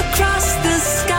across the sky,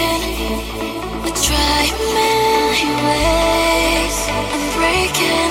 I try million ways, I'm breaking.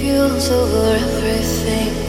feels over everything.